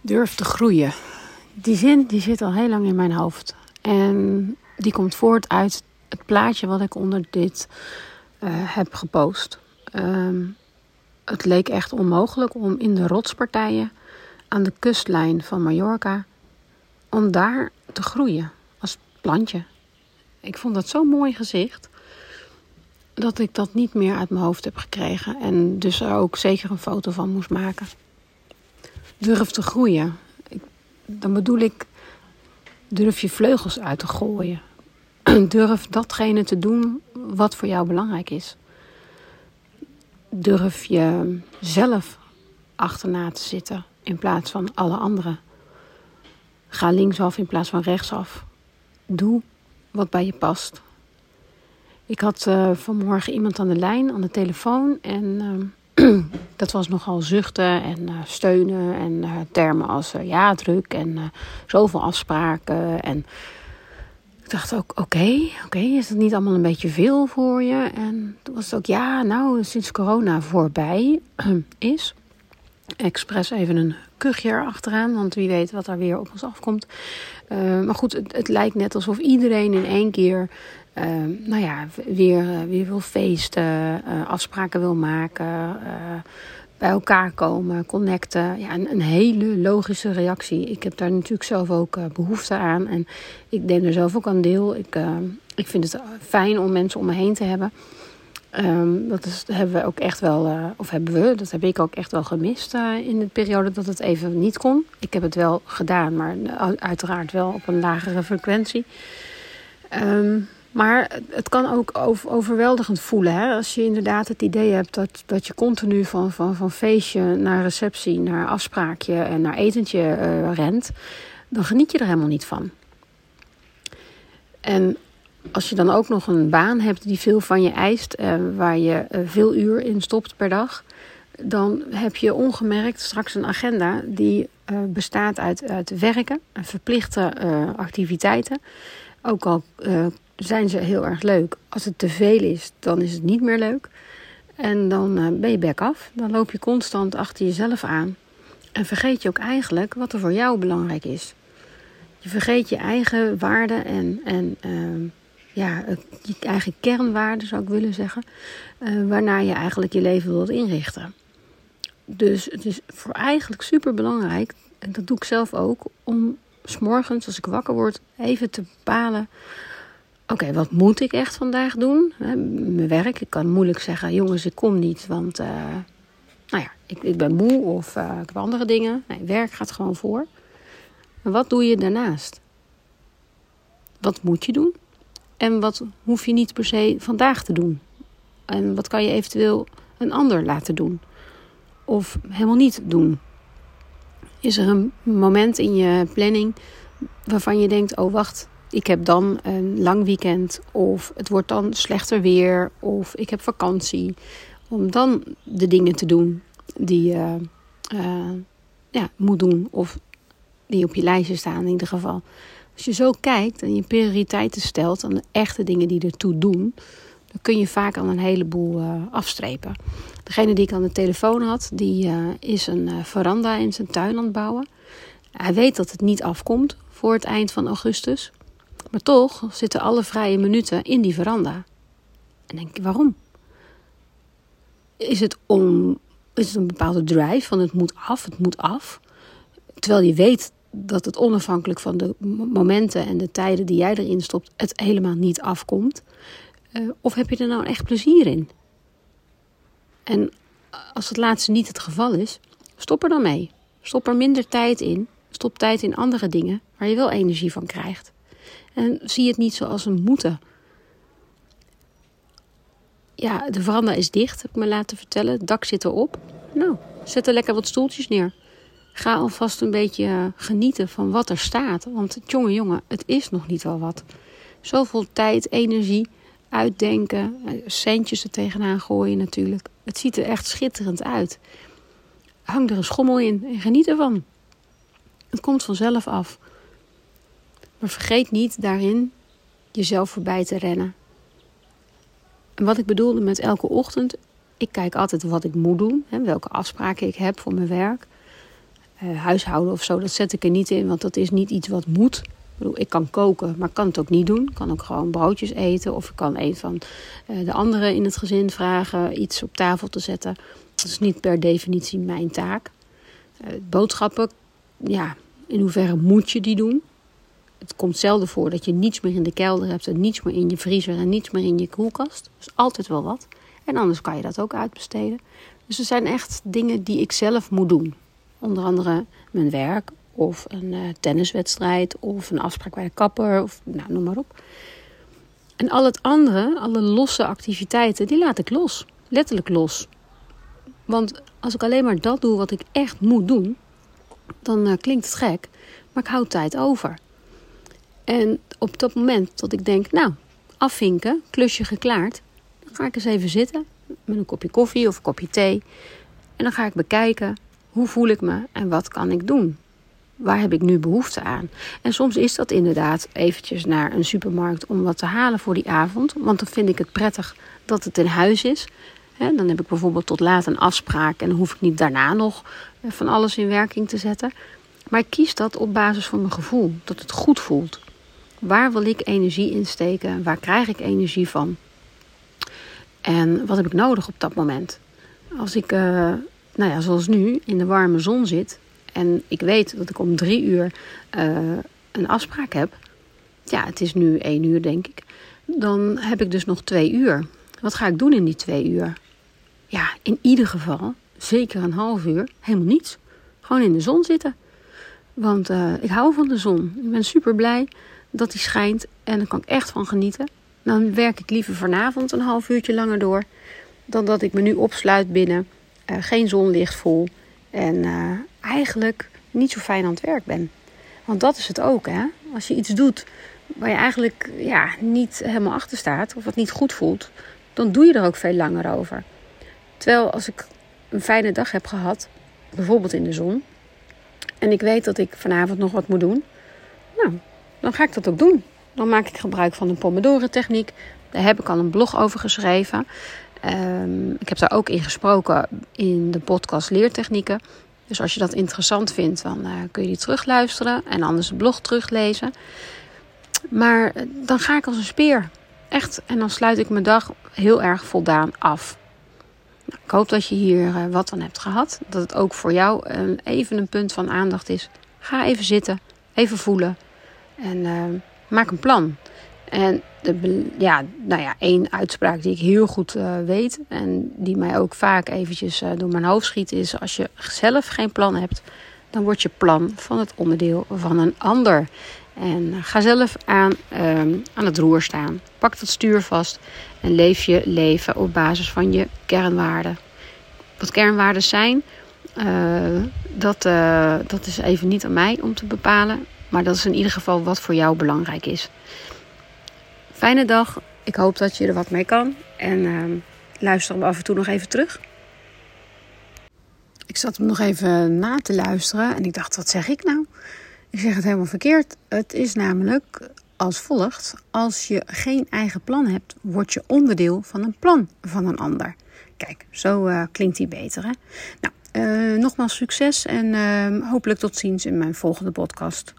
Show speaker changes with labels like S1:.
S1: Durf te groeien. Die zin die zit al heel lang in mijn hoofd. En die komt voort uit het plaatje wat ik onder dit uh, heb gepost. Um, het leek echt onmogelijk om in de rotspartijen aan de kustlijn van Mallorca, om daar te groeien als plantje. Ik vond dat zo'n mooi gezicht dat ik dat niet meer uit mijn hoofd heb gekregen en dus er ook zeker een foto van moest maken. Durf te groeien. Ik, dan bedoel ik, durf je vleugels uit te gooien. durf datgene te doen wat voor jou belangrijk is. Durf je zelf achterna te zitten in plaats van alle anderen. Ga linksaf in plaats van rechtsaf. Doe wat bij je past. Ik had uh, vanmorgen iemand aan de lijn, aan de telefoon. En uh, dat was nogal zuchten en uh, steunen. En termen als ja, druk en zoveel afspraken. En ik dacht ook, oké, oké, is dat niet allemaal een beetje veel voor je? En toen was het ook, ja, nou, sinds corona voorbij is. Expres even een kuchje erachteraan, want wie weet wat er weer op ons afkomt. Maar goed, het, lijkt net alsof iedereen in één keer, uh, nou ja, weer, weer wil feesten, uh, afspraken wil maken bij elkaar komen, connecten. Ja, een, een, hele logische reactie. Ik heb daar natuurlijk zelf ook behoefte aan. En ik neem er zelf ook aan deel. Ik, ik vind het fijn om mensen om me heen te hebben. Um, dat, is, hebben we ook echt wel, of hebben we, dat heb ik ook echt wel gemist in de periode dat het even niet kon. Ik heb het wel gedaan, maar uiteraard wel op een lagere frequentie. Um, maar het kan ook overweldigend voelen. Hè? Als je inderdaad het idee hebt dat, dat je continu van, van, van feestje naar receptie, naar afspraakje en naar etentje uh, rent, dan geniet je er helemaal niet van. En als je dan ook nog een baan hebt die veel van je eist, uh, waar je uh, veel uur in stopt per dag, dan heb je ongemerkt straks een agenda die bestaat uit, uit werken, verplichte activiteiten. Ook al zijn ze heel erg leuk. Als het te veel is, dan is het niet meer leuk. En dan uh, ben je back af. Dan loop je constant achter jezelf aan. En vergeet je ook eigenlijk wat er voor jou belangrijk is. Je vergeet je eigen waarden en, en uh, ja, je eigen kernwaarden zou ik willen zeggen. Uh, waarnaar je eigenlijk je leven wilt inrichten. Dus het is voor eigenlijk super belangrijk, en dat doe ik zelf ook, om s'morgens als ik wakker word even te bepalen Oké, wat moet ik echt vandaag doen? mijn werk. Ik kan moeilijk zeggen, jongens, ik kom niet, want uh, nou ja, ik, ik ben moe of uh, ik heb andere dingen. Nee, werk gaat gewoon voor. Maar wat doe je daarnaast? Wat moet je doen? En wat hoef je niet per se vandaag te doen? En wat kan je eventueel een ander laten doen? Of helemaal niet doen? Is er een moment in je planning waarvan je denkt: oh wacht, ik heb dan een lang weekend of het wordt dan slechter weer of ik heb vakantie. Om dan de dingen te doen die je uh, ja, moet doen of die op je lijstje staan in ieder geval. Als je zo kijkt en je prioriteiten stelt aan de echte dingen die ertoe doen, dan kun je vaak al een heleboel uh, afstrepen. Degene die ik aan de telefoon had, die uh, is een veranda in zijn tuin aan het bouwen. Hij weet dat het niet afkomt voor het eind van augustus. Maar toch zitten alle vrije minuten in die veranda. En denk je, waarom? Is het, om, is het een bepaalde drive van het moet af, het moet af? Terwijl je weet dat het onafhankelijk van de momenten en de tijden die jij erin stopt, het helemaal niet afkomt. Uh, of heb je er nou echt plezier in? En als het laatste niet het geval is, stop er dan mee. Stop er minder tijd in. Stop tijd in andere dingen waar je wel energie van krijgt. En zie het niet zoals een moeten. Ja, de veranda is dicht, heb ik me laten vertellen. Het dak zit erop. Nou, zet er lekker wat stoeltjes neer. Ga alvast een beetje eh, genieten van wat er staat. Want jongen, jongen, het is nog niet wel wat. Zoveel tijd, energie, uitdenken, eh, centjes er tegenaan gooien natuurlijk. Het ziet er echt schitterend uit. Hang er een schommel in en geniet ervan. Het komt vanzelf af. Maar vergeet niet daarin jezelf voorbij te rennen. En wat ik bedoelde met elke ochtend, ik kijk altijd wat ik moet doen, hè, welke afspraken ik heb voor mijn werk. huishouden of zo, dat zet ik er niet in, want dat is niet iets wat moet. Ik, kan koken, maar kan het ook niet doen. Ik kan ook gewoon broodjes eten of ik kan een van de anderen in het gezin vragen iets op tafel te zetten. Dat is niet per definitie mijn taak. boodschappen, ja, in hoeverre moet je die doen? Het komt zelden voor dat je niets meer in de kelder hebt en niets meer in je vriezer en niets meer in je koelkast. Dus altijd wel wat. En anders kan je dat ook uitbesteden. Dus er zijn echt dingen die ik zelf moet doen. Onder andere mijn werk of een uh, tenniswedstrijd of een afspraak bij de kapper of nou, noem maar op. En al het andere, alle losse activiteiten, die laat ik los. Letterlijk los. Want als ik alleen maar dat doe wat ik echt moet doen, dan uh, klinkt het gek, maar ik hou tijd over. En op dat moment dat ik denk, nou, afvinken, klusje geklaard, dan ga ik eens even zitten met een kopje koffie of een kopje thee. En dan ga ik bekijken, hoe voel ik me en wat kan ik doen? Waar heb ik nu behoefte aan? En soms is dat inderdaad eventjes naar een supermarkt om wat te halen voor die avond. Want dan vind ik het prettig dat het in huis is. dan heb ik bijvoorbeeld tot laat een afspraak en dan hoef ik niet daarna nog eh, van alles in werking te zetten. Maar ik kies dat op basis van mijn gevoel, dat het goed voelt. Waar wil ik energie insteken? Waar krijg ik energie van? En wat heb ik nodig op dat moment? Als ik, uh, nou ja, zoals nu, in de warme zon zit en ik weet dat ik om drie uur uh, een afspraak heb, ja, het is nu één uur denk ik, dan heb ik dus nog twee uur. Wat ga ik doen in die twee uur? Ja, in ieder geval, zeker een half uur, helemaal niets. Gewoon in de zon zitten. Want uh, ik hou van de zon. Ik ben super blij dat die schijnt en daar kan ik echt van genieten. Dan werk ik liever vanavond een half uurtje langer door dan dat ik me nu opsluit binnen, uh, geen zonlicht voel en uh, eigenlijk niet zo fijn aan het werk ben. Want dat is het ook, hè? Als je iets doet waar je eigenlijk ja, niet helemaal achter staat of wat niet goed voelt, dan doe je er ook veel langer over. Terwijl als ik een fijne dag heb gehad, bijvoorbeeld in de zon, en ik weet dat ik vanavond nog wat moet doen, nou, dan ga ik dat ook doen. Dan maak ik gebruik van de Pomodoro-techniek. Daar heb ik al een blog over geschreven. Um, ik heb daar ook in gesproken in de podcast Leertechnieken. Dus als je dat interessant vindt, dan uh, kun je die terugluisteren en anders de blog teruglezen. Maar eh, dan ga ik als een speer. Echt. En dan sluit ik mijn dag heel erg voldaan af. Nou, ik hoop dat je hier uh, wat aan hebt gehad. Dat het ook voor jou even een punt van aandacht is. Ga even zitten, even voelen. En maak een plan. En de, ja, nou ja, één uitspraak die ik heel goed uh, weet en die mij ook vaak eventjes uh, door mijn hoofd schiet is: als je zelf geen plan hebt, dan wordt je plan van het onderdeel van een ander. En ga zelf aan, uh, aan het roer staan. Pak dat stuur vast en leef je leven op basis van je kernwaarden. Wat kernwaarden zijn, uh, dat, dat is even niet aan mij om te bepalen. Maar dat is in ieder geval wat voor jou belangrijk is. Fijne dag. Ik hoop dat je er wat mee kan. En uh, luister hem af en toe nog even terug. Ik zat hem nog even na te luisteren en ik dacht, wat zeg ik nou? Ik zeg het helemaal verkeerd. Het is namelijk als volgt: als je geen eigen plan hebt, word je onderdeel van een plan van een ander. Kijk, zo uh, klinkt die beter. Hè? Nou, uh, nogmaals succes en uh, hopelijk tot ziens in mijn volgende podcast.